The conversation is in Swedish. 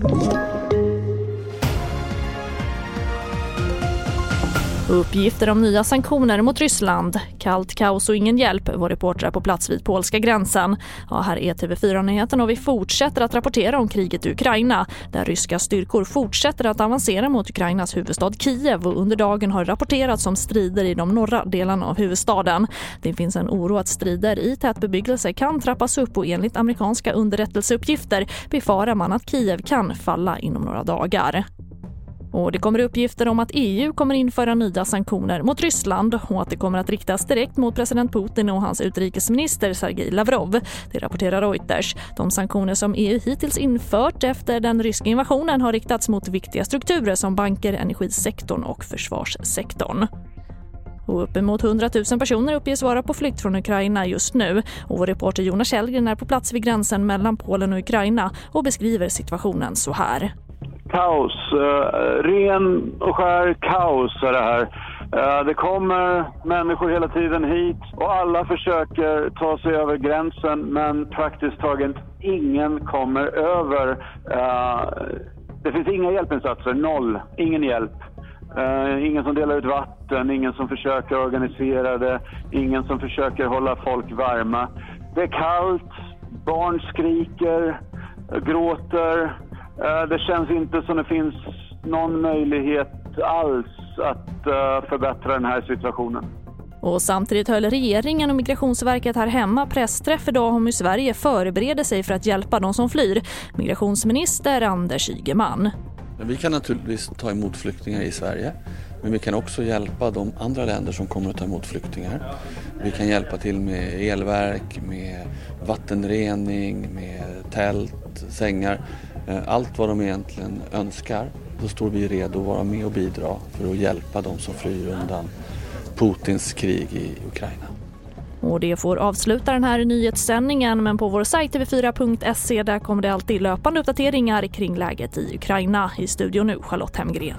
Thank you. Uppgifter om nya sanktioner mot Ryssland. Kallt kaos och ingen hjälp. Vår reportrar på plats vid polska gränsen. Ja, här är TV4-nyheterna och vi fortsätter att rapportera om kriget i Ukraina där ryska styrkor fortsätter att avancera mot Ukrainas huvudstad Kiev och under dagen har rapporterats om strider i de norra delarna av huvudstaden. Det finns en oro att strider i tätbebyggelse kan trappas upp och enligt amerikanska underrättelseuppgifter befarar man att Kiev kan falla inom några dagar. Och det kommer uppgifter om att EU kommer införa nya sanktioner mot Ryssland och att det kommer att riktas direkt mot president Putin och hans utrikesminister Sergej Lavrov. Det rapporterar Reuters. De sanktioner som EU hittills infört efter den ryska invasionen har riktats mot viktiga strukturer som banker, energisektorn och försvarssektorn. Och uppemot 100 000 personer uppges vara på flykt från Ukraina just nu. Och vår reporter Jonas Källgren är på plats vid gränsen mellan Polen och Ukraina och beskriver situationen så här. Kaos. Uh, ren och skär kaos är det här. Uh, det kommer människor hela tiden hit och alla försöker ta sig över gränsen men praktiskt taget ingen kommer över. Uh, det finns inga hjälpinsatser, noll. Ingen hjälp. Uh, ingen som delar ut vatten, ingen som försöker organisera det, ingen som försöker hålla folk varma. Det är kallt, barn skriker, gråter. Eh, det känns inte som det finns någon möjlighet alls att eh, förbättra den här situationen. Och samtidigt höll regeringen och Migrationsverket här hemma pressträff idag om hur Sverige förbereder sig för att hjälpa de som flyr. Migrationsminister Anders Ygeman. Vi kan naturligtvis ta emot flyktingar i Sverige men vi kan också hjälpa de andra länder som kommer att ta emot flyktingar. Vi kan hjälpa till med elverk, med vattenrening, med tält, sängar. Eh, allt vad de egentligen önskar. Då står vi redo att vara med och bidra för att hjälpa de som flyr undan Putins krig i Ukraina. Och det får avsluta den här nyhetssändningen men på vår sajt tv4.se där kommer det alltid löpande uppdateringar kring läget i Ukraina. I studion nu Charlotte Hemgren.